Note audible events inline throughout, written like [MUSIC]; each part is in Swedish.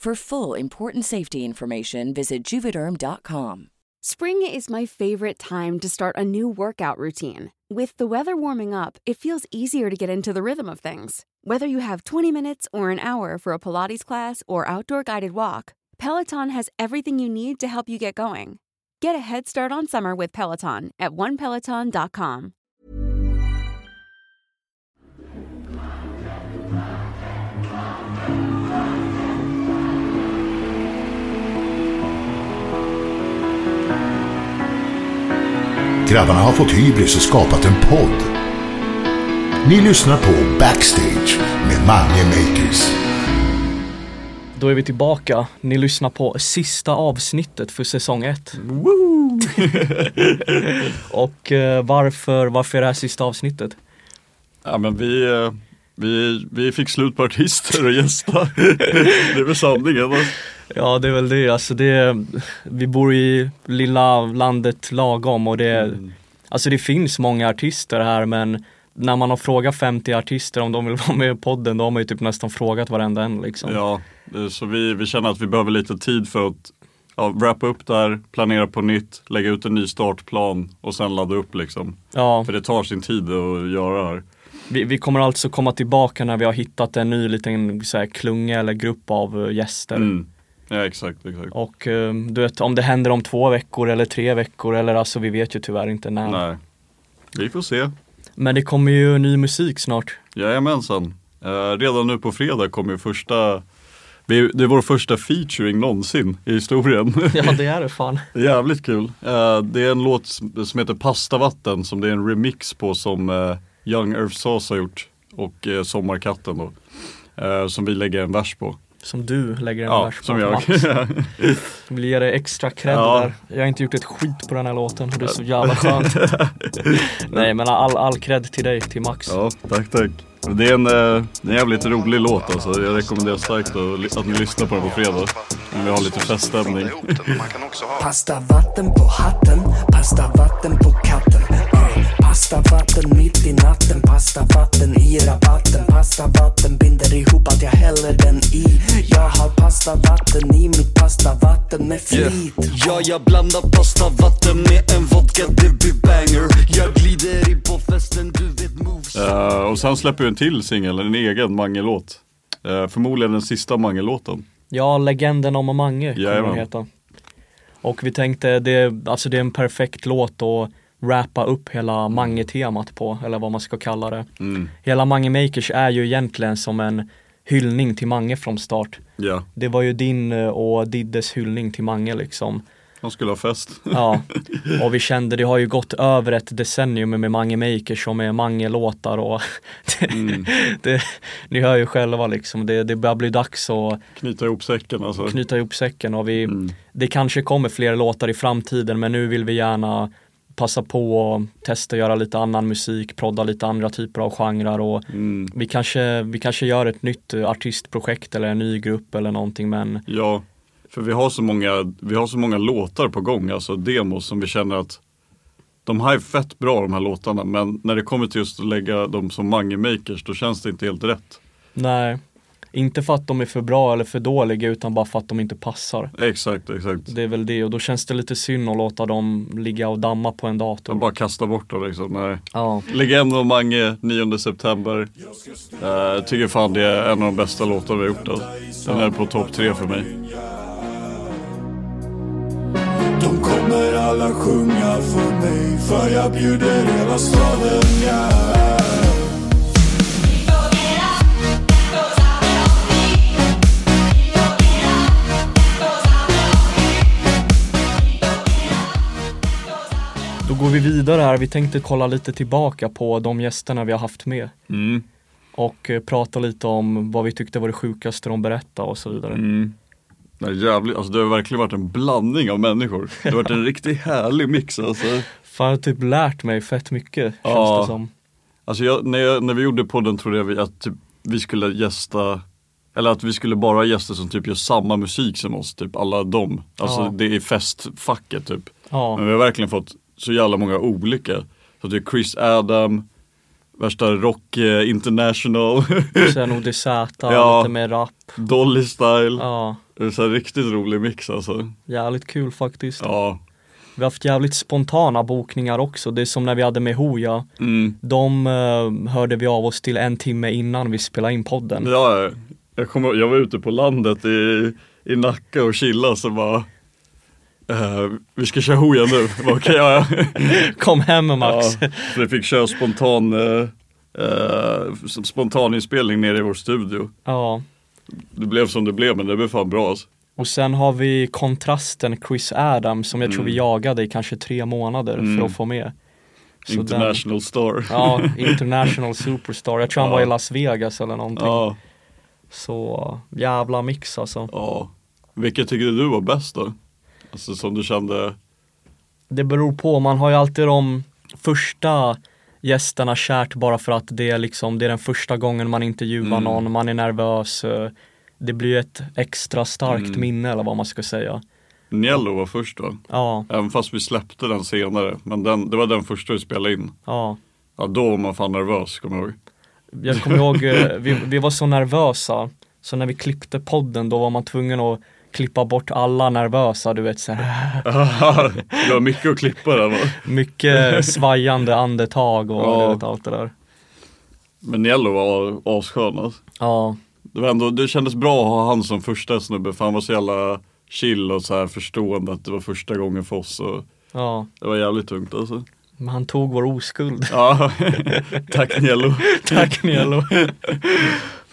For full important safety information, visit juvederm.com. Spring is my favorite time to start a new workout routine. With the weather warming up, it feels easier to get into the rhythm of things. Whether you have 20 minutes or an hour for a Pilates class or outdoor guided walk, Peloton has everything you need to help you get going. Get a head start on summer with Peloton at onepeloton.com. Grabbarna har fått hybris och skapat en podd. Ni lyssnar på Backstage med Mange Makers. Då är vi tillbaka. Ni lyssnar på sista avsnittet för säsong ett. [LAUGHS] och eh, varför, varför är det här sista avsnittet? Ja men vi, eh, vi, vi fick slut på artister och gäster. [LAUGHS] det är väl sanningen. Ja det är väl det, alltså det, vi bor i lilla landet lagom och det, Mm. alltså det finns många artister här men när man har frågat 50 artister om de vill [LAUGHS] vara med i podden då har man ju typ nästan frågat varenda en liksom. Ja, eh, så vi, vi känner att vi behöver lite tid för att ja, wrappa upp där, planera på nytt, lägga ut en ny startplan och sen ladda upp liksom. Ja, För det tar sin tid att göra det här. vi, vi kommer alltså komma tillbaka när vi har hittat en ny liten så här, klunga eller grupp av eh, gäster. Mm. Ja exakt, exakt. Och eh, du vet om det händer om två veckor eller tre veckor eller alltså vi vet ju tyvärr inte när. Nej. Vi får se. Men det kommer ju ny musik snart. Jajamensan. Uh, redan nu på fredag kommer första det är vår första featuring någonsin i historien. [LAUGHS] Ja det är det fan. [LAUGHS] Jävligt kul. Eh, det är en låt som heter Pastavatten som det är en remix på som uh, Young Earth Sauce har gjort. Och Sommarkatten då. Eh, som vi lägger en vers på. Som du lägger en Ja, vers på. som jag. Max. [LAUGHS] Vill ge dig extra cred Ja. där. Jag har inte gjort ett skit på den här låten och det är så jävla skönt. [LAUGHS] Nej men all, all cred till dig, till Max. ja, tack tack. Det är en, eh, en jävligt rolig låt alltså. Jag rekommenderar starkt att, att ni lyssnar på den på fredag. Om vi har lite feststämning. Pasta vatten på hatten, pasta vatten på katten. Pasta vatten mitt i natten, pasta vatten i rabatten. Pasta vatten binder ihop att jag häller den i. Jag har pasta vatten i mitt pasta vatten med flit. Ja, jag blandar pasta vatten med en vodka, det blir banger Jag glider in på festen, du vet moves Eh, och sen släpper vi en till singel, en egen Mange-låt. Eh, förmodligen den sista Mange-låten. Ja, Legenden om Mange kommer den heta. Och vi tänkte, det, alltså det är en perfekt låt att rappa upp hela Mange-temat på, eller vad man ska kalla det. Mm. Hela Mange Makers är ju egentligen som en hyllning till Mange från start. Ja, Det var ju din eh, och Diddes hyllning till Mange liksom. de skulle ha fest. [LAUGHS] Ja, och vi kände det har ju gått över ett decennium med Mange Makers och med Mange-låtar och [LAUGHS] det, Mm. det, ni hör ju själva liksom, det, det börjar bli dags att Knyta ihop säcken alltså. knyta ihop säcken och vi, Mm. det kanske kommer fler låtar i framtiden men nu vill vi gärna passa på och testa göra lite annan musik, prodda lite andra typer av genrer och Mm. vi kanske, vi kanske gör ett nytt eh, artistprojekt eller en ny grupp eller någonting men Ja, för vi har så många, vi har så många låtar på gång, alltså demos som vi känner att de här är fett bra de här låtarna men när det kommer till just att lägga dem som Mange Makers då känns det inte helt rätt. nej. Inte för att de är för bra eller för dåliga utan bara för att de inte passar. Exakt, exakt. Det är väl det och då känns det lite synd att låta dem ligga och damma på en dator. Jag bara kasta bort dem liksom. Nej. Ja, Legend och Mange, 9 september. Jag tycker fan det är en av de bästa låtarna vi har gjort. Alltså. Den är på topp tre för mig. De kommer alla sjunga för mig För jag bjuder hela staden, ja då går vi vidare här. Vi tänkte kolla lite tillbaka på de gästerna vi har haft med. Mm. Och eh, prata lite om vad vi tyckte var det sjukaste de berättade och så vidare. Mm. Nej, jävligt, alltså det har verkligen varit en blandning av människor. Det har varit en [LAUGHS] riktigt härlig mix alltså. Fan jag har typ lärt mig fett mycket känns Ja. det som. Alltså jag, när, jag, när vi gjorde podden trodde jag vi- att typ, vi skulle gästa eller att vi skulle bara ha gäster som typ gör samma musik som oss, typ alla dem. Alltså Ja. det är festfacket typ. Ja, Men vi har verkligen fått så jävla många olika. Så det är Chris Adam, värsta rock eh, international, sen [LAUGHS] ODZ, Ja. lite mer rap. Dolly Style. Ja, Det är så riktigt rolig mix alltså. jävligt kul faktiskt. Ja. Vi har haft jävligt spontana bokningar också. Det är som när vi hade med Hooja. Mm. De eh, hörde vi av oss till en timme innan vi spelade in podden. Ja, jag, kommer, jag var ute på landet i, i Nacka och chilla så bara eh, Vi ska köra hoja nu, [LAUGHS] Jag bara, okej ja, ja. Kom hem Max. ja. Så vi fick köra spontan eh, eh, spontaninspelning nere i vår studio. Ja. Det blev som det blev men det blev fan bra alltså. Och sen har vi kontrasten Chris Adams som jag tror vi jagade i kanske tre månader för Mm. att få med. Så den- International star. Ja, [LAUGHS] international superstar. Jag tror han Ja. var i Las Vegas eller någonting. ja, Så jävla mix alltså. ja. Vilket tycker du var bäst då? Alltså som du kände, Det beror på, man har ju alltid de första gästerna kärt bara för att det är liksom, det är den första gången man intervjuar Mm. någon, man är nervös. eh, Det blir ett extra starkt Mm. minne eller vad man ska säga. Niello var först va? Ja, Även fast vi släppte den senare. Men den, det var den första vi spelade in. ja. Ja då var man fan nervös kommer jag ihåg. Jag kommer ihåg, eh, vi, [LAUGHS] vi var så nervösa, så när vi klippte podden då var man tvungen att klippa bort alla nervösa, du vet så här. [LAUGHS] det var mycket att klippa där va? Mycket [LAUGHS] svajande andetag och Ja. du vet allt det där. Men Niello var asskön alltså. Ja, det, var ändå, det kändes bra att ha han som första snubbe för han var så jävla chill och så här förstående att det var första gången för oss. Och ja. det var jävligt tungt alltså. Men han tog vår oskuld. Ja, [LAUGHS] tack Niello. Tack Nielo.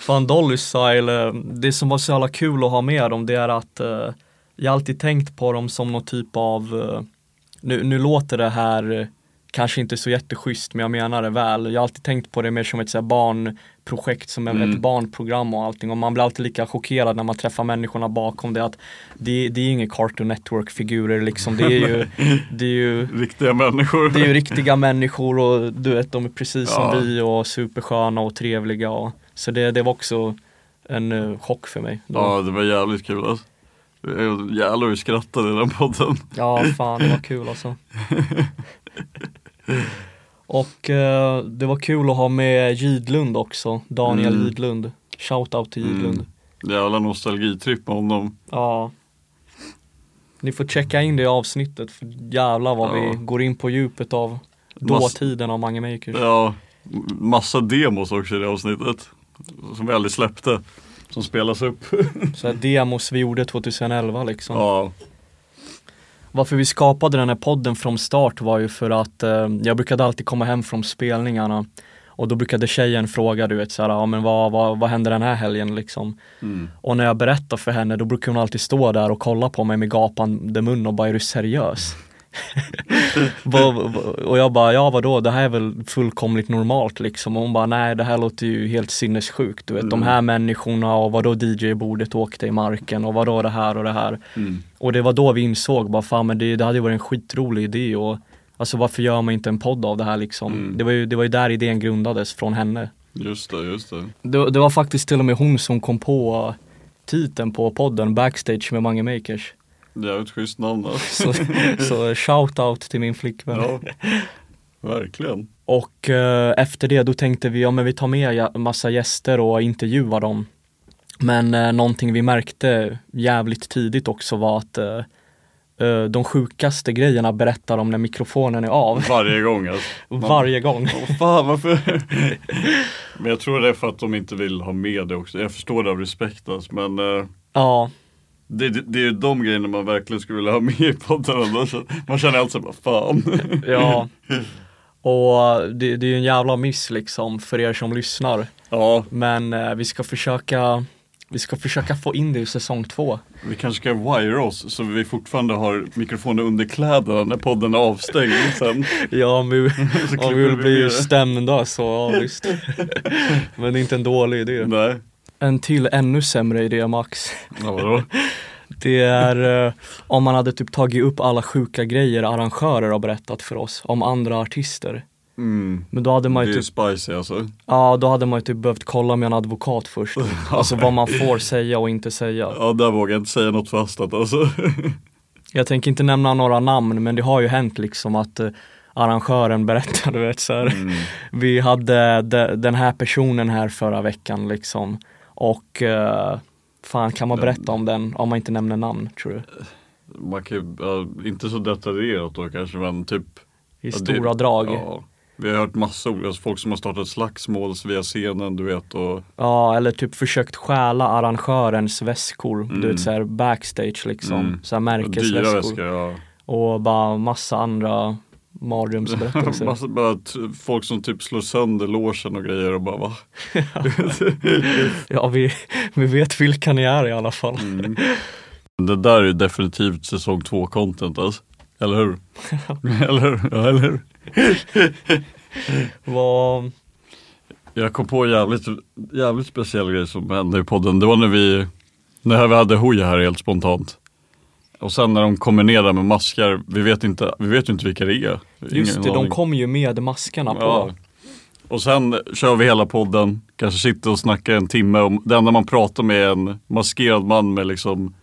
Fan Dolly Style, det som var så jävla kul att ha med dem det är att eh, jag alltid tänkt på dem som någon typ av, eh, nu, nu låter det här kanske inte så jätteschysst men jag menar det väl. Jag har alltid tänkt på det mer som ett så barnprojekt, som Mm. ett barnprogram och allting och man blir alltid lika chockerad när man träffar människorna bakom det att det, det är inga Cartoon Network-figurer liksom. Det är ju, [LAUGHS] det är ju Riktiga människor. det är ju riktiga människor och du vet de är precis Ja. som vi och supersköna och trevliga och, Så det, det var också en uh, chock för mig. då. Ja det var jävligt kul alltså. Jävlar hur vi skrattade i den podden. Ja, fan det var kul alltså. [LAUGHS] Och eh, det var kul att ha med Gidlund också, Daniel Mm. Gidlund. Shoutout till Gidlund. Mm. Jävla nostalgitripp med honom. Ja. Ni får checka in det avsnittet, för jävlar vad Ja. vi går in på djupet av Mass- dåtiden av Mange Makers. Ja, massa demos också i det avsnittet. Som vi aldrig släppte. Som spelas upp. Så här demos vi gjorde 2011 liksom. Ja, Varför vi skapade den här podden från start var ju för att eh, jag brukade alltid komma hem från spelningarna och då brukade tjejen fråga du vet såhär, ja men vad, vad, vad händer den här helgen liksom? Mm. Och när jag berättar för henne då brukar hon alltid stå där och kolla på mig med gapande mun och bara, är du seriös? [LAUGHS] Och jag bara, ja vadå, det här är väl fullkomligt normalt liksom. Och hon bara, nej det här låter ju helt sinnessjukt. Du vet, de här människorna och vadå DJ-bordet åkte i marken och vadå det här och det här. Mm. Och det var då vi insåg, bara fan men det, det hade ju varit en skitrolig idé och Alltså varför gör man inte en podd av det här liksom? Mm. Det, var ju, det var ju där idén grundades från henne. just det, just det. Det, det var faktiskt till och med hon som kom på titeln på podden, Backstage med Mange Makers. Jävligt schysst namn alltså. [LAUGHS] Så, så shout out till min flickvän. Ja, verkligen. Och eh, efter det då tänkte vi, ja men vi tar med massa gäster och intervjuar dem. Men eh, någonting vi märkte jävligt tidigt också var att eh, eh, de sjukaste grejerna berättar de när mikrofonen är av. Varje gång alltså. [LAUGHS] Varje gång. Åh fan varför? men jag tror det är för att de inte vill ha med det också. Jag förstår det av respekt alltså, men eh, Ja, det, det, det är ju de grejerna man verkligen skulle vilja ha med i podden. Man känner alltså bara fan. [LAUGHS] ja. Och det, det är ju en jävla miss liksom för er som lyssnar. ja, Men eh, vi ska försöka vi ska försöka få in det i säsong två. vi kanske ska wire oss så vi fortfarande har mikrofonen under kläderna när podden är avstängd sen. [LAUGHS] Ja, [LAUGHS] om vi, om vi vill vi bli stämda så ja visst. Men det är inte en dålig idé. Nej, En till ännu sämre idé Max. ja, vadå? [LAUGHS] Det är eh, om man hade typ tagit upp alla sjuka grejer arrangörer har berättat för oss om andra artister. Mm. Men då hade man Det ju är typ, spicy alltså. ja då hade man ju typ behövt kolla med en advokat först. [LAUGHS] Alltså vad man får säga och inte säga. Ja, där vågar jag inte säga något fastat alltså. [LAUGHS] Jag tänker inte nämna några namn men det har ju hänt liksom att eh, arrangören berättar, du vet så här. Mm. Vi hade de, den här personen här förra veckan liksom och eh, fan kan man berätta om den om man inte nämner namn tror du? Man kan ju, ja, inte så detaljerat då kanske men typ I ja, det- stora drag. Ja. Ja, vi har hört massa olika, alltså folk som har startat slagsmål via scenen du vet och eller typ försökt stjäla arrangörens väskor, du vet såhär backstage liksom, Mm. så här dyra märkesväskor. väskor. Ja. Och bara massa andra mardrömsberättelser. [LAUGHS] Massa, bara folk som typ slår sönder logen och grejer och bara va? [LAUGHS] ja vi, vi vet vilka ni är i alla fall. Mm. Det där är definitivt säsong två content alltså. Eller hur? [LAUGHS] eller hur? Ja, eller hur? Vad, Jag kom på en jävligt, jävligt speciell grej som hände i podden. Det var när vi, när vi hade Hooja här helt spontant. Och sen när de kommer ner där med maskar, vi vet inte, vi vet ju inte vilka det är. just Ingen det, de aning. kommer ju med maskerna på. Ja. Och sen kör vi hela podden, kanske sitter och snackar en timme om, det enda man pratar med är en maskerad man med liksom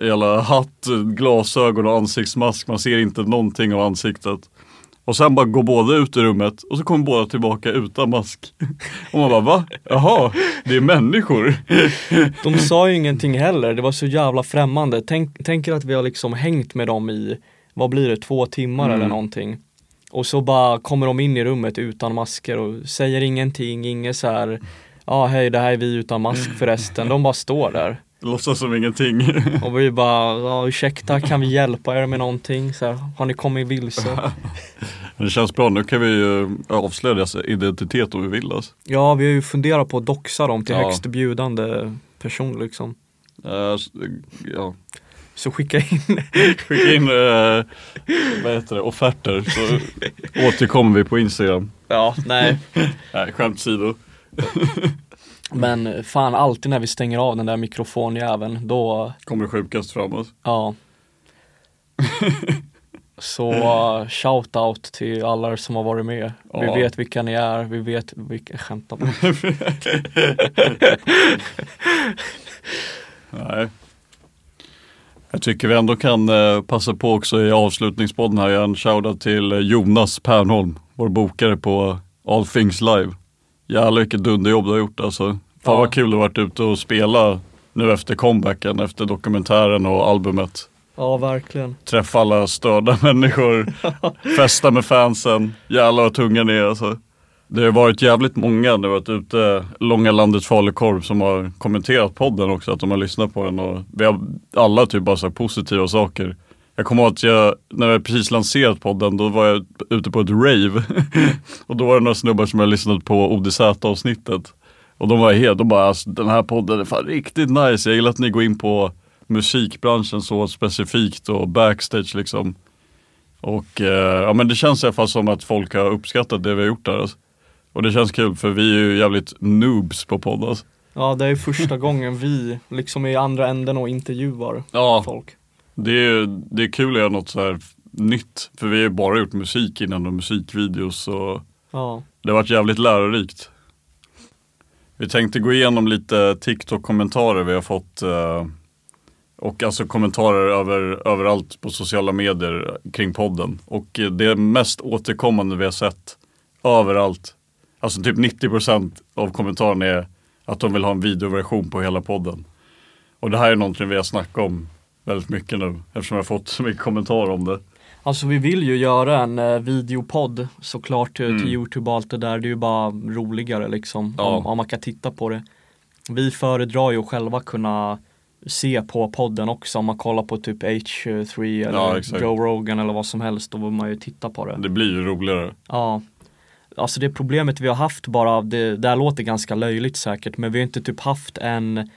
hela hatt, glasögon och ansiktsmask. Man ser inte någonting av ansiktet. Och sen bara går båda ut ur rummet och så kommer båda tillbaka utan mask. Och man bara va? Jaha, det är människor. De sa ju ingenting heller, det var så jävla främmande. Tänk, tänk er att vi har liksom hängt med dem i, vad blir det, två timmar Mm. eller någonting. Och så bara kommer de in i rummet utan masker och säger ingenting, inget så här Ja hej det här är vi utan mask [LAUGHS] förresten, de bara står där. Låtsas som ingenting. [LAUGHS] Och vi bara, ja, ursäkta kan vi hjälpa er med någonting? Så här, har ni kommit vilse? [LAUGHS] Det känns bra, nu kan vi ju avslöja deras identitet om vi vill alltså. Ja vi har ju funderat på att doxa dem till Ja. högst bjudande person liksom. S- ja. Så skicka in [LAUGHS] Skicka in eh, vad heter det, offerter så återkommer vi på Instagram. Ja, nej. Nej, skämt åsido. Men fan alltid när vi stänger av den där mikrofonjäveln då, Kommer det sjukast framåt. ja. [LAUGHS] Så uh, shout out till alla som har varit med. Vi Ja. vet vilka ni är, vi vet vilka, skämtar bara. [LAUGHS] Nej. Jag tycker vi ändå kan eh, passa på också i avslutningspodden här. Jag en shoutout till eh, Jonas Pernholm, vår bokare på All Things Live. Jävlar vilket dunderjobb du har gjort alltså. Fan Ja. vad kul har varit ute och spela nu efter comebacken, efter dokumentären och albumet. Ja, verkligen. Träffa alla störda [LAUGHS] människor, [LAUGHS] festa med fansen, jävlar vad tunga ni är alltså. Det har varit jävligt många vi varit ute, Långa landet falukorv som har kommenterat podden också, att de har lyssnat på den och vi har alla typ bara sagt positiva saker. Jag kommer ihåg att jag, när jag precis lanserat podden, då var jag ute på ett rave. [LAUGHS] och då var det några snubbar som jag lyssnat på ODZ avsnittet. Och de var helt, de bara, alltså, den här podden är fan riktigt nice. Jag gillar att ni går in på musikbranschen så specifikt och backstage liksom. Och eh, ja men det känns i alla fall som att folk har uppskattat det vi har gjort där. Alltså. Och det känns kul för vi är ju jävligt noobs på podd alltså. Ja, det är första gången vi liksom är i andra änden och intervjuar Ja. folk. Det är, det är kul att göra något så här nytt. För vi har ju bara gjort musik innan och musikvideos och Ja. det har varit jävligt lärorikt. Vi tänkte gå igenom lite TikTok-kommentarer vi har fått. eh, Och alltså kommentarer över, överallt på sociala medier kring podden. Och eh, det mest återkommande vi har sett överallt. Alltså typ 90% av kommentarerna är Att de vill ha en videoversion på hela podden. Och det här är någonting vi har snackat om väldigt mycket nu eftersom jag fått så mycket kommentarer om det. Alltså vi vill ju göra en eh, videopodd såklart eh, Mm. till Youtube och allt det där. Det är ju bara roligare liksom Ja. om, om man kan titta på det. Vi föredrar ju att själva kunna se på podden också om man kollar på typ H3 eller Ja. Joe Rogan eller vad som helst. Då vill man ju titta på det. Det blir ju roligare. Ja. Alltså det problemet vi har haft bara, det, det här låter ganska löjligt säkert men vi har inte typ haft en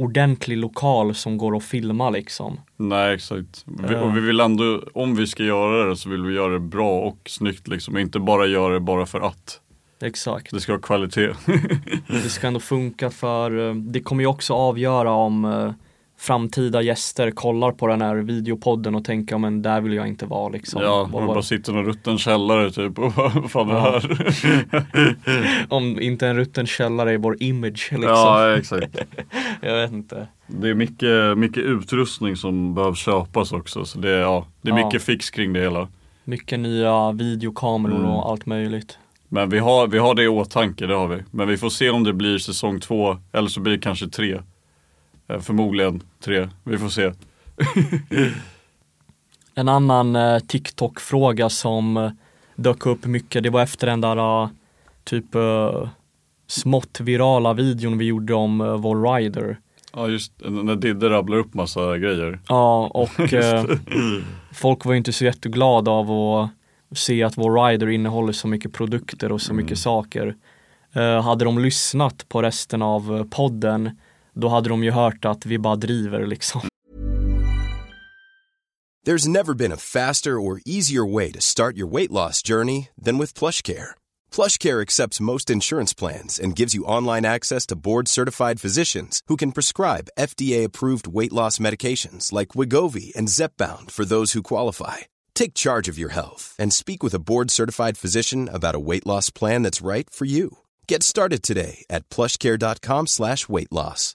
ordentlig lokal som går att filma liksom. Nej exakt. Vi, och vi vill ändå, om vi ska göra det så vill vi göra det bra och snyggt liksom. Inte bara göra det bara för att. Exakt. Det ska ha kvalitet. [LAUGHS] Det ska ändå funka för eh, det kommer ju också avgöra om eh, framtida gäster kollar på den här videopodden och tänker men där vill jag inte vara liksom. ja, man bara sitter i en rutten källare typ. Och [LAUGHS] vad fan är det här? [LAUGHS] Om inte en rutten källare i vår image liksom. ja exakt. [LAUGHS] Jag vet inte. Det är mycket, mycket utrustning som behövs köpas också. Så det är, ja, det är Ja. mycket fix kring det hela. Mycket nya videokameror Mm. och allt möjligt. Men vi har, vi har det i åtanke, det har vi. Men vi får se om det blir säsong två eller så blir det kanske tre. Eh, Förmodligen tre, vi får se. [LAUGHS] En annan eh, TikTok-fråga som eh, dök upp mycket, det var efter den där eh, typ eh, smått virala videon vi gjorde om eh, vår rider. Ja just när Didde rabblar upp massa grejer. Ja, och [LAUGHS] eh, folk var ju inte så jätteglada av att se att vår rider innehåller så mycket produkter och så mycket saker. Eh, hade de lyssnat på resten av eh, podden, då hade de ju hört att vi bara driver liksom. There's never been a faster or easier way to start your weight loss journey than with PlushCare. PlushCare accepts most insurance plans and gives you online access to board-certified physicians who can prescribe FDA-approved weight loss medications like Wigovi and Zepbound for those who qualify. Take charge of your health and speak with a board-certified physician about a weight loss plan that's right for you. Get started today at plushcare.com slash weight loss.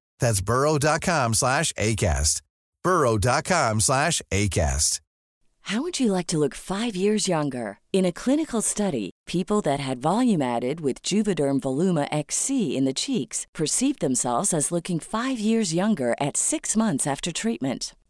That's burrow.com slash ACAST. burrow.com slash ACAST. How would you like to look five years younger? In a clinical study, people that had volume added with Juvederm Voluma XC in the cheeks perceived themselves as looking five years younger at six months after treatment.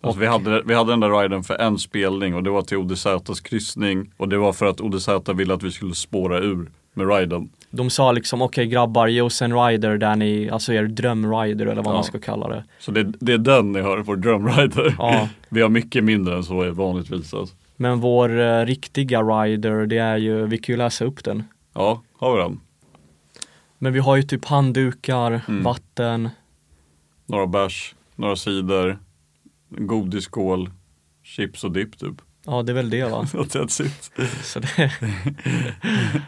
Alltså, vi, hade, vi hade den där riden för en spelning och det var till ODZs kryssning. Och det var för att ODZ ville att vi skulle spåra ur med riden. De sa liksom okej grabbar ge oss en rider där ni, alltså er drömrider eller vad Ja. man ska kalla det. Så det, det är den ni hör, vår drömrider. Ja. [LAUGHS] Vi har mycket mindre än så vanligtvis. Alltså. Men vår eh, riktiga rider det är ju, vi kan ju läsa upp den. Ja, har vi den? Men vi har ju typ handdukar, Mm. vatten, Några bärs, några cider, en godisskål, chips och dipp typ. Ja det är väl det va. [LAUGHS] That's it. Så det, [LAUGHS]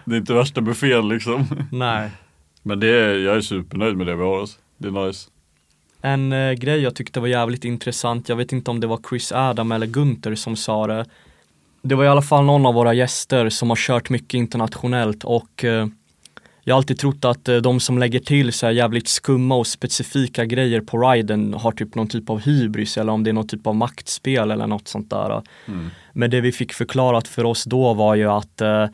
Det är inte värsta buffén liksom. nej. Men det är, jag är supernöjd med det vi har. Alltså. Det är nice. En eh, grej jag tyckte var jävligt intressant, jag vet inte om det var Chris Adam eller Gunther som sa det. Det var i alla fall någon av våra gäster som har kört mycket internationellt och eh, jag har alltid trott att eh, de som lägger till så här jävligt skumma och specifika grejer på riden har typ någon typ av hybris eller om det är någon typ av maktspel eller något sånt där. Men det vi fick förklarat för oss då var ju att eh,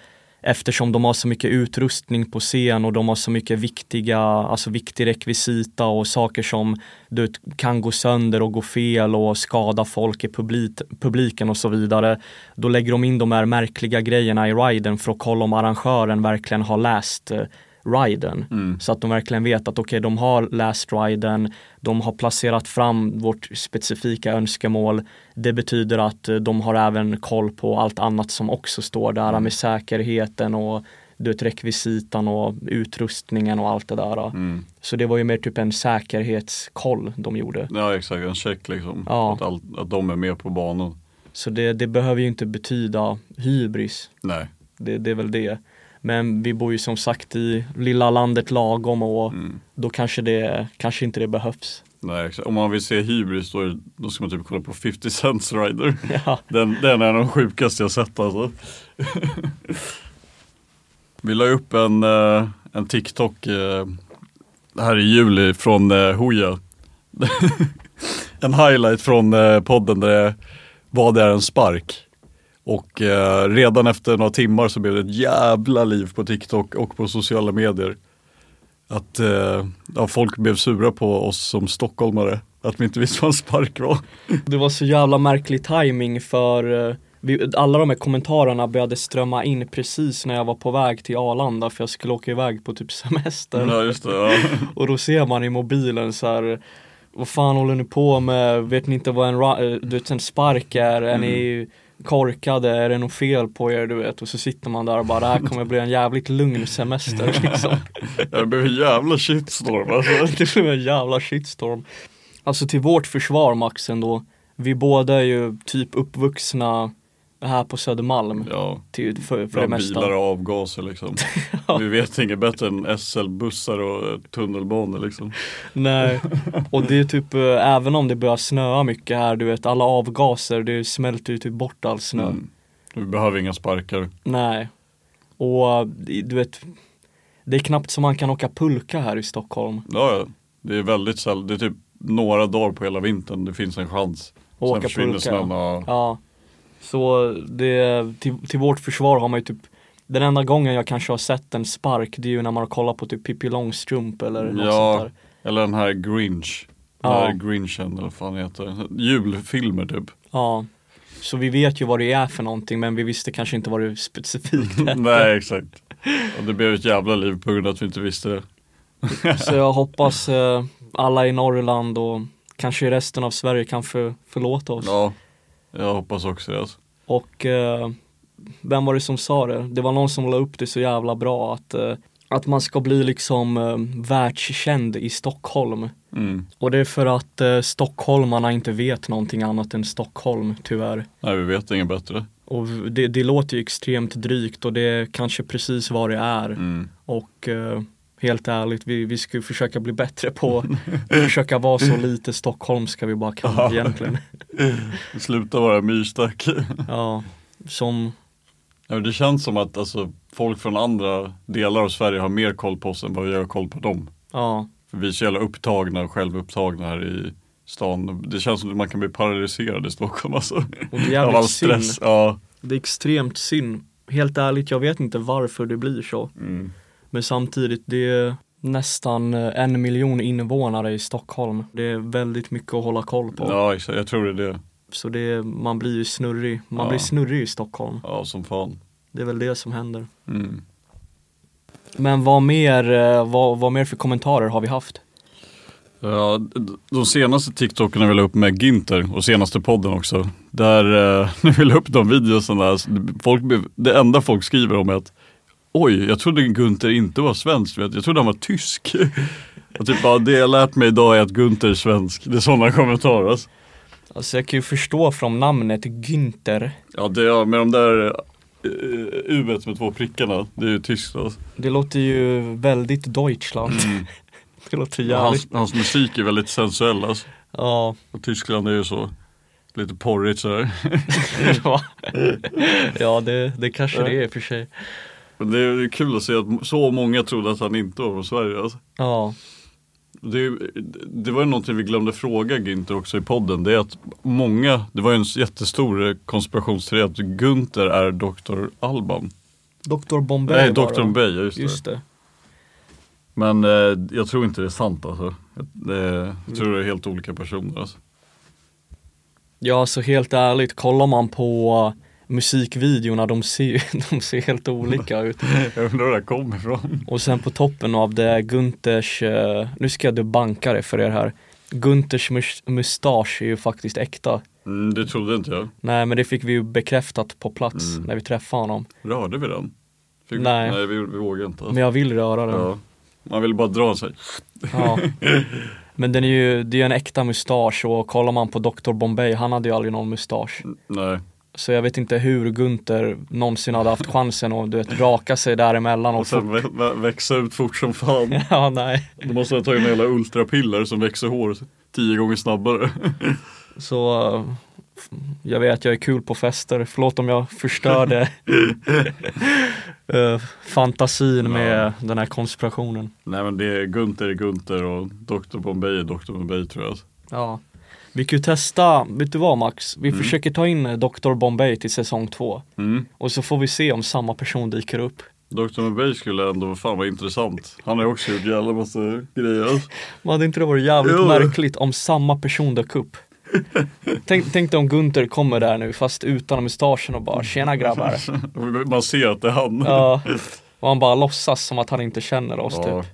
eftersom de har så mycket utrustning på scen och de har så mycket viktiga, alltså viktig rekvisita och saker som du kan gå sönder och gå fel och skada folk i publik, publiken och så vidare. Då lägger de in de här märkliga grejerna i riden för att kolla om arrangören verkligen har läst eh, riden. Så att de verkligen vet att okej, de har läst riden, de har placerat fram vårt specifika önskemål. Det betyder att eh, de har även koll på allt annat som också står där med säkerheten och du vet, rekvisitan och utrustningen och allt det där. Mm. Så det var ju mer typ en säkerhetskoll de gjorde. Ja exakt, en check liksom. Ja. Att, all, att de är med på banan. Så det, det behöver ju inte betyda hybris. Nej. Det, det är väl det. Men vi bor ju som sagt i lilla landet lagom och Mm. då kanske det kanske inte det behövs. Nej. Om man vill se hybris då, är, då ska man typ kolla på 50 Cents Rider. [LAUGHS] Ja. Den, den är de sjukaste jag sett alltså. [LAUGHS] Vi la upp en, eh, en TikTok eh, här i juli från eh, Hooja. [LAUGHS] en highlight från eh, podden där det Vad är en spark? Och eh, redan efter några timmar så blev det ett jävla liv på TikTok och på sociala medier. Att eh, ja, folk blev sura på oss som stockholmare. Att vi inte visste vad en spark var. [LAUGHS] Det var så jävla märklig timing för eh, vi, alla de här kommentarerna började strömma in precis när jag var på väg till Arlanda för jag skulle åka iväg på typ semester. Ja just det. Ja. [LAUGHS] Och då ser man i mobilen så här Vad fan håller ni på med? Vet ni inte vad en, eh, du vet, en spark är? Är ni korkade? Är det något fel på er? Du vet? Och så sitter man där och bara det här kommer bli en jävligt lugn semester [LAUGHS] liksom. Det blev en jävla shitstorm alltså. [LAUGHS] det blev en jävla shitstorm. Alltså till vårt försvar Max ändå. Vi båda är ju typ uppvuxna här på Södermalm. Ja, Till, för, för det mesta. bilar och avgaser liksom. [LAUGHS] Vi vet inget bättre än SL-bussar och tunnelbanor liksom. Nej, [LAUGHS] och det är typ eh, även om det börjar snöa mycket här, du vet alla avgaser, det smälter ju typ bort all snö. Mm. Vi behöver inga sparkar. Nej. Och eh, du vet, det är knappt som man kan åka pulka här i Stockholm. Ja, ja. det är väldigt sällan. Det är typ några dagar på hela vintern det finns en chans. Sen Åka försvinner pulka. snön. och- Ja. Så det, till, till vårt försvar har man ju typ den enda gången jag kanske har sett en spark det är ju när man har kollat på typ Pippi Långstrump eller något Ja, sånt där. eller den här Grinch. Den Ja. här Grinchen eller vad fan heter? Julfilmer typ. Ja. Så vi vet ju vad det är för någonting men vi visste kanske inte vad det specifikt [LAUGHS] hette. Nej exakt. Och det blev ett jävla liv på grund av att vi inte visste det. [LAUGHS] Så jag hoppas eh, alla i Norrland och kanske resten av Sverige kan för, förlåta oss. Ja, jag hoppas också det. Alltså. Och eh, vem var det som sa det? Det var någon som la upp det så jävla bra att, eh, att man ska bli liksom eh, världskänd i Stockholm. Mm. Och det är för att eh, stockholmarna inte vet någonting annat än Stockholm tyvärr. Nej, vi vet inget bättre. Och det, det låter ju extremt drygt och det är kanske precis vad det är. Mm. Och eh, helt ärligt, vi, vi ska försöka bli bättre på att [LAUGHS] försöka vara så lite stockholmska vi bara kan Ja. egentligen. [LAUGHS] Sluta vara myrstack. [LAUGHS] Ja, som, Ja, det känns som att alltså, folk från andra delar av Sverige har mer koll på oss än vad vi har koll på dem. ja, För vi är så jävla upptagna och självupptagna här i stan. Det känns som att man kan bli paralyserad i Stockholm alltså. och det är Av all stress. synd. Ja. Det är extremt synd. Helt ärligt, jag vet inte varför det blir så. Mm. Men samtidigt, det är nästan eh, en miljon invånare i Stockholm. Det är väldigt mycket att hålla koll på. ja, jag tror det är det. Så det är, man blir ju snurrig. Man Ja. blir snurrig i Stockholm. Ja, som fan. Det är väl det som händer. Mm. Men vad mer, eh, vad, vad mer för kommentarer har vi haft? Ja, de senaste TikTokerna vi la upp med Ginter och senaste podden också. Där, eh, [LAUGHS] när vi la upp de videorna, folk, det enda folk skriver om är att Oj, jag trodde Gunther inte var svensk, vet. jag trodde han var tysk. [LAUGHS] Och typ, ja, det jag lärt mig idag är att Gunther är svensk. Det är sådana kommentarer. Alltså. Alltså jag kan ju förstå från namnet Günther. Ja, det är med de där uh, U med två prickarna, det är ju tyskt alltså. Det låter ju väldigt Deutschland. [LAUGHS] det låter jävligt. Hans, hans musik är väldigt sensuell alltså. Ja. Och Tyskland är ju så lite porrigt sådär. [LAUGHS] ja, ja det, det kanske det är i och för sig. Men det är kul att se att så många trodde att han inte var från Sverige alltså. Ja. Det, det var ju någonting vi glömde fråga Günther också i podden. Det är att många, det var ju en jättestor konspirationsteori att Günther är Dr. Alban. Dr Bombay Nej, Dr. Bombay, just, Just det. det. Men eh, jag tror inte det är sant alltså. Jag, jag tror det är helt olika personer alltså. Ja, så helt ärligt, kollar man på musikvideorna, de ser, [LAUGHS] de ser helt olika ut. [LAUGHS] Jag undrar var det kommer ifrån. Och sen på toppen av det, Günthers, eh, nu ska jag banka det för er här. Günthers mus- mustasch är ju faktiskt äkta. Mm, det trodde inte jag. Nej men det fick vi ju bekräftat på plats Mm. när vi träffade honom. Rörde vi den? Fick, Nej. Nej, vi, vi vågade inte. Men jag vill röra den. ja. Man vill bara dra sig. Ja. [LAUGHS] Men den är ju, det är ju en äkta mustasch och kollar man på Dr Bombay, han hade ju aldrig någon mustasch. Nej. Så jag vet inte hur Gunther någonsin hade haft chansen att du vet, raka sig däremellan och Och sen vä- växa ut fort som fan. [LAUGHS] Ja, nej. Du måste ha tagit en jävla ultrapiller som växer hår tio gånger snabbare. [LAUGHS] Så jag vet, jag är kul på fester. Förlåt om jag förstörde [LAUGHS] eh, fantasin med den här konspirationen. Nej men det är Gunther är Gunther och Dr. Bombay är Dr. Bombay tror jag. Ja. Vi kan ju testa, vet du vad Max? Vi försöker ta in eh, Dr Bombay till säsong två. Mm. Och så får vi se om samma person dyker upp. Dr. Bombay skulle ändå fan vara intressant. Han har ju också gjort jävla massa grejer. [LAUGHS] Men hade inte det varit jävligt Jo. märkligt om samma person dök upp? [LAUGHS] tänk, tänk dig om Gunther kommer där nu fast utan mustaschen och bara tjena grabbar. [LAUGHS] Man ser att det är han. Ja. Och han bara låtsas som att han inte känner oss Ja. typ.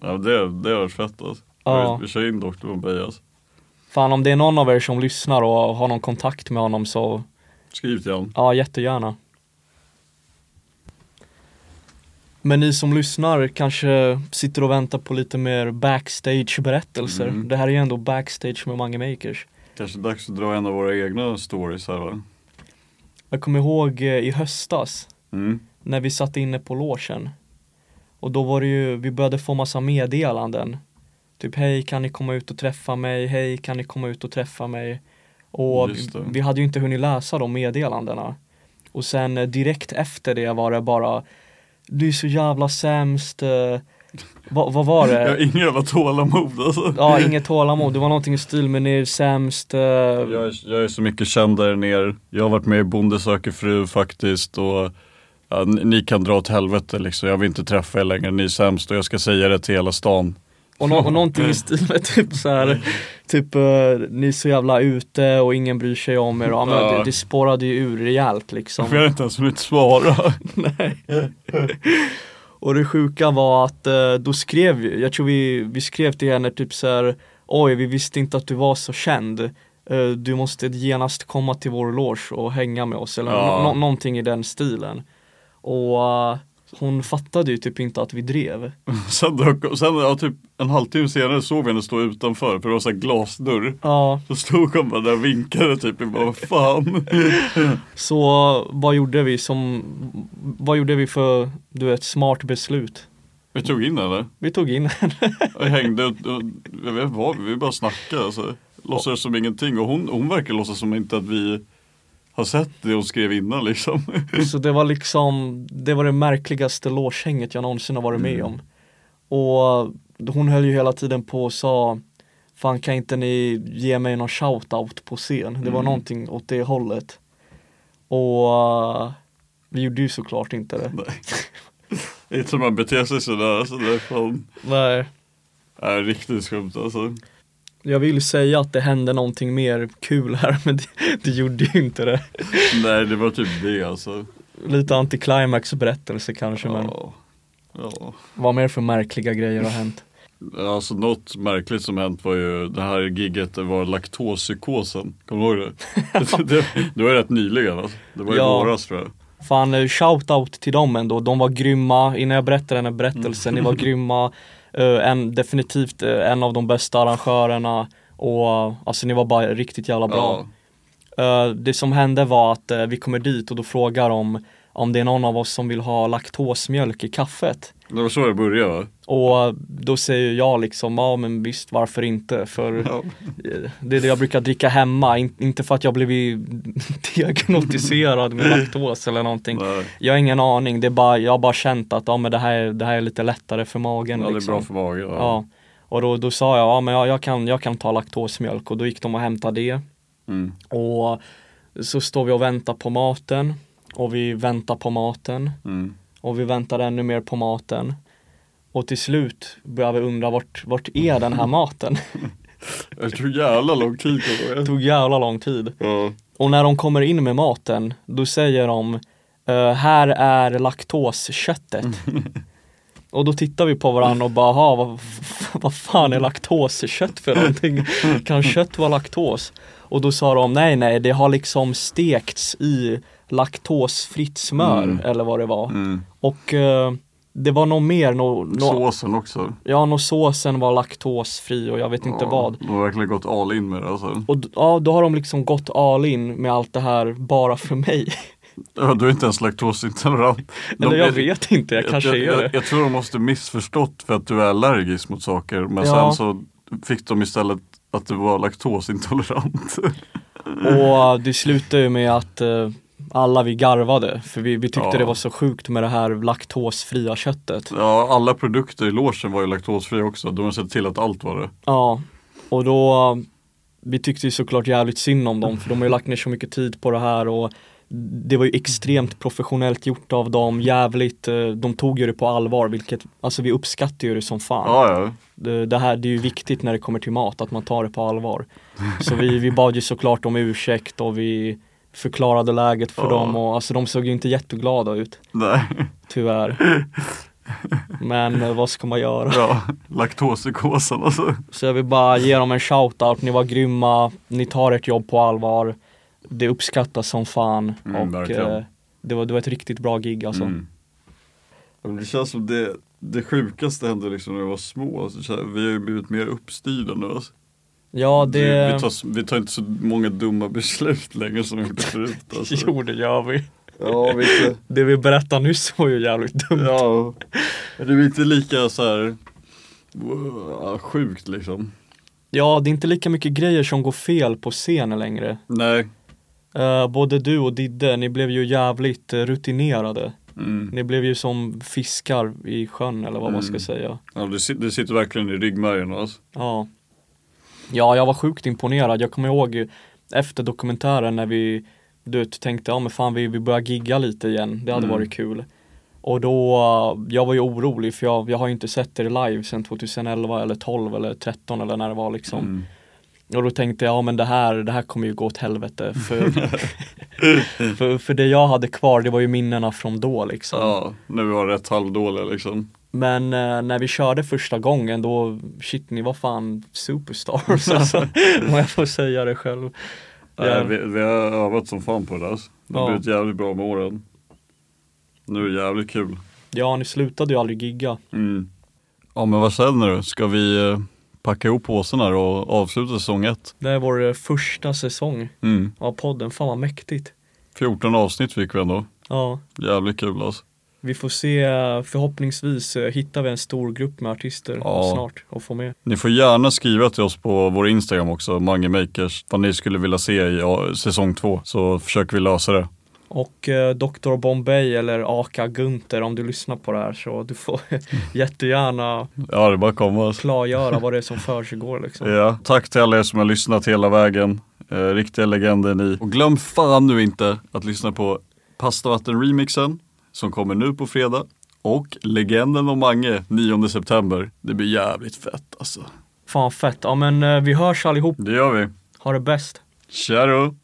Ja, det, det har varit fett alltså. Ja. Vi, vi kör in Dr. Bombay alltså. Fan om det är någon av er som lyssnar och har någon kontakt med honom så Skriv till han. ja jättegärna. Men ni som lyssnar kanske sitter och väntar på lite mer backstage berättelser. Mm. Det här är ju ändå backstage med Mange Makers. Kanske dags att dra en av våra egna stories här va? Jag kommer ihåg eh, i höstas Mm. när vi satt inne på logen. Och då var det ju, vi började få massa meddelanden. Typ hej kan ni komma ut och träffa mig, hej kan ni komma ut och träffa mig. Och det. vi hade ju inte hunnit läsa de meddelandena. Och sen eh, direkt efter det var det bara Du är så jävla sämst. eh, vad, vad var Jag det? [LAUGHS] ingen jävla tålamod alltså. Ja, inget tålamod. Det var någonting i stil med ni är sämst. eh, Jag är, jag är så mycket kändare än er. Jag har varit med i Bonde söker fru faktiskt och ja, ni, ni kan dra åt helvete liksom. Jag vill inte träffa er längre, ni är sämst och jag ska säga det till hela stan. Och, nå- och någonting i stil med typ så här, typ eh, ni är så jävla ute och ingen bryr sig om er. Ja, men Ja. det, det spårade ju ur rejält liksom. För jag har inte ens hunnit svara. [LAUGHS] Nej. och det sjuka var att eh, då skrev vi, jag tror vi, vi skrev till henne typ så här, oj vi visste inte att du var så känd. Eh, Du måste genast komma till vår loge och hänga med oss eller Ja. nå- nå- någonting i den stilen. Och hon fattade ju typ inte att vi drev. [LAUGHS] Sen, dök- sen ja, typ en halvtimme senare såg vi henne stå utanför för det var så här glasdörr. Ja, Så stod hon bara där och vinkade typ, jag bara vad fan. [LAUGHS] så vad gjorde vi som, vad gjorde vi för, du vet, smart beslut? Vi tog in henne. Vi tog in henne. [LAUGHS] och hängde och, och jag vet vad, vi bara snackade alltså. Låtsades som ingenting och hon, hon verkar låtsas som inte att vi har sett det hon skrev innan liksom. [LAUGHS] Så det var liksom, det var det märkligaste lårshänget jag någonsin har varit med om. Och hon höll ju hela tiden på och sa Fan kan inte ni ge mig någon shoutout på scen? Det var Mm. någonting åt det hållet. Och uh, vi gjorde ju såklart inte det. Nej. Det [LAUGHS] är inte som man beter sig sådär, alltså det är fan, Nej. är riktigt skumt alltså. Jag vill säga att det hände någonting mer kul här [LAUGHS] men det, det gjorde ju inte det. Nej det var typ det alltså. Lite antiklimax berättelse kanske men Ja. Ja. vad mer för märkliga grejer har hänt? Alltså något märkligt som hänt var ju det här gigget det var laktospsykosen. Kommer du ihåg det? [LAUGHS] det, det var rätt nyligen alltså. Det var i Ja. våras tror jag. Fan, eh, shoutout till dem ändå. De var grymma. Innan jag berättar den här berättelsen, ni var [LAUGHS] grymma. Eh, en, definitivt eh, en av de bästa arrangörerna. Och alltså ni var bara riktigt jävla bra. Eh, det som hände var att vi kommer dit och då frågar de om det är någon av oss som vill ha laktosmjölk i kaffet. Det var så det började va? Och då säger jag liksom, ja men visst varför inte? För Ja. eh, det är det jag brukar dricka hemma, In, inte för att jag blivit [LAUGHS] diagnostiserad med laktos eller någonting. Nej. Jag har ingen aning, det är bara, jag har bara känt att ja, men det, här, är- det här är lite lättare för magen. Ja, det är liksom. bra för magen. Ja. Ja. Och då, då sa jag, ja men jag, jag, kan, jag kan ta laktosmjölk och då gick de och hämtade det. Mm. Och så står vi och väntar på maten. Och vi väntar på maten. Mm. Och vi väntar ännu mer på maten. Och till slut börjar vi undra vart, vart är den här maten? [LAUGHS] Det tog jävla lång tid. Det tog jävla lång tid. Ja. Och när de kommer in med maten, då säger de "Eh, här är laktosköttet. [LAUGHS] Och då tittar vi på varandra och bara, "Aha, vad, vad fan är laktoskött för någonting? Kan kött vara laktos? Och då sa de, nej nej, det har liksom stekts i laktosfritt smör Mm. eller vad det var. Mm. Och eh, det var nog mer, nå, nå, Såsen också. ja, nå såsen var laktosfri och jag vet inte ja, vad. De har verkligen gått all in med det alltså. Och ja, då har de liksom gått all in med allt det här bara för mig. [LAUGHS] Ja, du är inte ens laktosintolerant. [LAUGHS] De- Eller jag vet inte, jag kanske jag, är jag, det. jag tror de måste missförstått för att du är allergisk mot saker. Men Ja. sen så fick de istället att du var laktosintolerant. Och det slutade ju med att eh, alla vi garvade, för vi, vi tyckte Ja. det var så sjukt med det här laktosfria köttet. ja, alla produkter i logen var ju laktosfria också. De har sett till att allt var det. Ja, och då vi tyckte ju såklart jävligt synd om dem för de har ju lagt ner så mycket tid på det här och det var ju extremt professionellt gjort av dem, jävligt, eh, de tog ju det på allvar vilket, alltså vi uppskattar ju det som fan. Ja, ja. Det, det här, det är ju viktigt när det kommer till mat, att man tar det på allvar. Så vi, vi bad ju såklart om ursäkt och vi förklarade läget för Ja. dem och alltså de såg ju inte jätteglada ut, Nej. tyvärr. Men eh, vad ska man göra? Ja, laktosikosen alltså. Så jag vill bara ge dem en shoutout, ni var grymma, ni tar ert jobb på allvar. Det uppskattas som fan Mm, och verkligen. eh, det, var, det var ett riktigt bra gig alltså. Mm. Det känns som det, det sjukaste hände liksom när vi var små. Alltså, vi har ju blivit mer uppstyrda nu. Alltså. Ja det, Vi, vi, tar, vi tar inte så många dumma beslut längre som vi gjorde förut. [LAUGHS] Alltså. jo det gör vi. Ja, vilka, Det vi berättade nyss var ju jävligt dumt. ja, det är inte lika så här wow, sjukt liksom. Ja, det är inte lika mycket grejer som går fel på scenen längre. Nej. Eh, både du och Didde, ni blev ju jävligt eh, rutinerade. Mm. Ni blev ju som fiskar i sjön eller vad man ska Mm. säga. Ja, det, sit- det sitter verkligen i ryggmärgen. Alltså. Ja. Ja, jag var sjukt imponerad. Jag kommer ihåg efter dokumentären när vi du vet, tänkte, ja men fan vi, vi börjar gigga lite igen. Det hade Mm. varit kul. Och då, jag var ju orolig för jag, jag har ju inte sett er live sedan 2011 eller 12 eller 13 eller när det var liksom. Mm. Och då tänkte jag, ja men det här, det här kommer ju gå åt helvete. [LAUGHS] För, för, för det jag hade kvar, det var ju minnena från då liksom. Ja, när vi var rätt halvdåliga liksom. Men eh, när vi körde första gången då, shit ni var fan superstars [LAUGHS] alltså. Om jag får säga det själv. Nej, Ja. vi, vi har övat som fan på det där. alltså. Det har Ja. blivit jävligt bra med åren. Nu är det jävligt kul. Ja, ni slutade ju aldrig gigga. Mm. Ja men vad säger du? Ska vi eh, packa ihop påsarna och avsluta säsong ett? Det är vår eh, första säsong Mm. av podden, fan vad mäktigt. 14 avsnitt fick vi ändå. Ja, Jävligt kul alltså. Vi får se, förhoppningsvis eh, hittar vi en stor grupp med artister Ja. snart och få med. Ni får gärna skriva till oss på vår Instagram också, Mange Makers, vad ni skulle vilja se i ja, säsong två. Så försöker vi lösa det. Och eh, Dr Bombay eller Aka Gunter om du lyssnar på det här så du får [LAUGHS] jättegärna Ja det bara komma. Klargöra vad det är som [LAUGHS] försiggår liksom. Ja, tack till alla er som har lyssnat hela vägen. Eh, riktiga legender ni. Och glöm fan nu inte att lyssna på Pastavatten remixen som kommer nu på fredag. Och Legenden om Mange 9 september. Det blir jävligt fett alltså. Fan fett, ja men eh, vi hörs allihop, Det gör vi. ha det bäst. Tja då!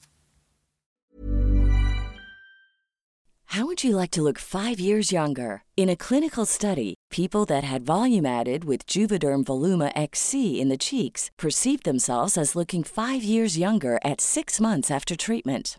How would you like to look five years younger? In a clinical study, people that had volume added with Juvederm Voluma XC in the cheeks perceived themselves as looking five years younger at six months after treatment.